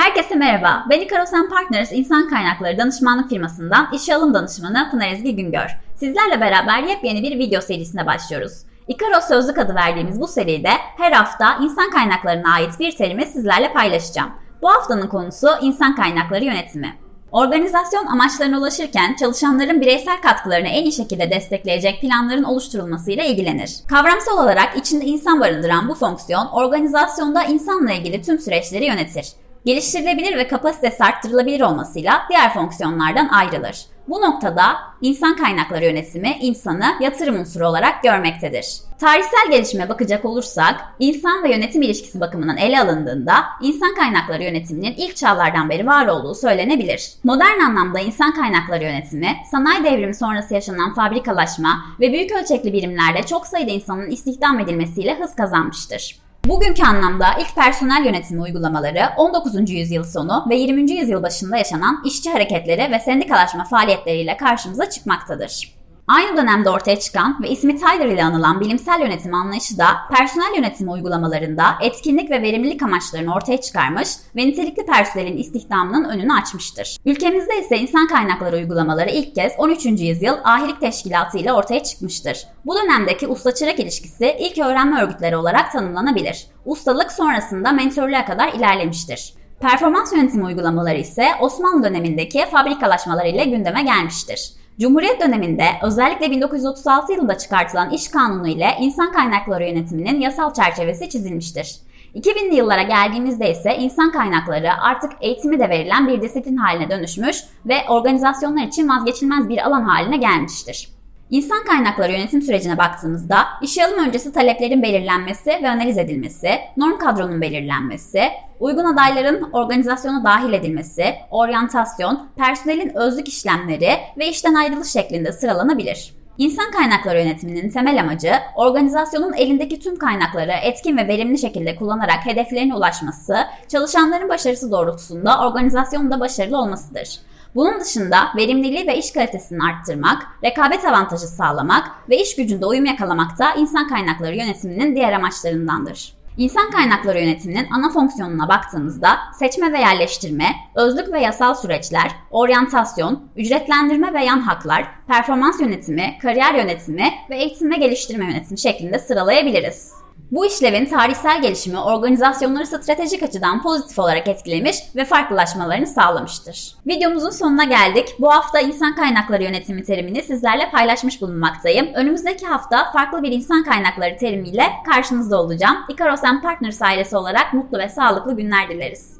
Herkese merhaba. Ben Ikaros Partners İnsan Kaynakları Danışmanlık Firmasından işe alım danışmanı Pınar Ezgi Güngör. Sizlerle beraber yepyeni bir video serisine başlıyoruz. Ikaros Sözlük adı verdiğimiz bu seride her hafta insan kaynaklarına ait bir terimi sizlerle paylaşacağım. Bu haftanın konusu insan kaynakları yönetimi. Organizasyon amaçlarına ulaşırken çalışanların bireysel katkılarını en iyi şekilde destekleyecek planların oluşturulmasıyla ilgilenir. Kavramsal olarak içinde insan barındıran bu fonksiyon organizasyonda insanla ilgili tüm süreçleri yönetir geliştirilebilir ve kapasitesi arttırılabilir olmasıyla diğer fonksiyonlardan ayrılır. Bu noktada insan kaynakları yönetimi insanı yatırım unsuru olarak görmektedir. Tarihsel gelişime bakacak olursak, insan ve yönetim ilişkisi bakımından ele alındığında insan kaynakları yönetiminin ilk çağlardan beri var olduğu söylenebilir. Modern anlamda insan kaynakları yönetimi, sanayi devrimi sonrası yaşanan fabrikalaşma ve büyük ölçekli birimlerde çok sayıda insanın istihdam edilmesiyle hız kazanmıştır. Bugünkü anlamda ilk personel yönetimi uygulamaları 19. yüzyıl sonu ve 20. yüzyıl başında yaşanan işçi hareketleri ve sendikalaşma faaliyetleriyle karşımıza çıkmaktadır. Aynı dönemde ortaya çıkan ve ismi Tyler ile anılan bilimsel yönetim anlayışı da personel yönetimi uygulamalarında etkinlik ve verimlilik amaçlarını ortaya çıkarmış ve nitelikli personelin istihdamının önünü açmıştır. Ülkemizde ise insan kaynakları uygulamaları ilk kez 13. yüzyıl ahilik teşkilatı ile ortaya çıkmıştır. Bu dönemdeki usta-çırak ilişkisi ilk öğrenme örgütleri olarak tanımlanabilir. Ustalık sonrasında mentörlüğe kadar ilerlemiştir. Performans yönetimi uygulamaları ise Osmanlı dönemindeki fabrikalaşmalar ile gündeme gelmiştir. Cumhuriyet döneminde özellikle 1936 yılında çıkartılan iş kanunu ile insan kaynakları yönetiminin yasal çerçevesi çizilmiştir. 2000'li yıllara geldiğimizde ise insan kaynakları artık eğitimi de verilen bir disiplin haline dönüşmüş ve organizasyonlar için vazgeçilmez bir alan haline gelmiştir. İnsan kaynakları yönetim sürecine baktığımızda işe alım öncesi taleplerin belirlenmesi ve analiz edilmesi, norm kadronun belirlenmesi, uygun adayların organizasyona dahil edilmesi, oryantasyon, personelin özlük işlemleri ve işten ayrılış şeklinde sıralanabilir. İnsan kaynakları yönetiminin temel amacı, organizasyonun elindeki tüm kaynakları etkin ve verimli şekilde kullanarak hedeflerine ulaşması, çalışanların başarısı doğrultusunda organizasyonun da başarılı olmasıdır. Bunun dışında verimliliği ve iş kalitesini arttırmak, rekabet avantajı sağlamak ve iş gücünde uyum yakalamak da insan kaynakları yönetiminin diğer amaçlarındandır. İnsan kaynakları yönetiminin ana fonksiyonuna baktığımızda seçme ve yerleştirme, özlük ve yasal süreçler, oryantasyon, ücretlendirme ve yan haklar, performans yönetimi, kariyer yönetimi ve eğitim ve geliştirme yönetimi şeklinde sıralayabiliriz. Bu işlevin tarihsel gelişimi organizasyonları stratejik açıdan pozitif olarak etkilemiş ve farklılaşmalarını sağlamıştır. Videomuzun sonuna geldik. Bu hafta insan kaynakları yönetimi terimini sizlerle paylaşmış bulunmaktayım. Önümüzdeki hafta farklı bir insan kaynakları terimiyle karşınızda olacağım. Ikaros Partners ailesi olarak mutlu ve sağlıklı günler dileriz.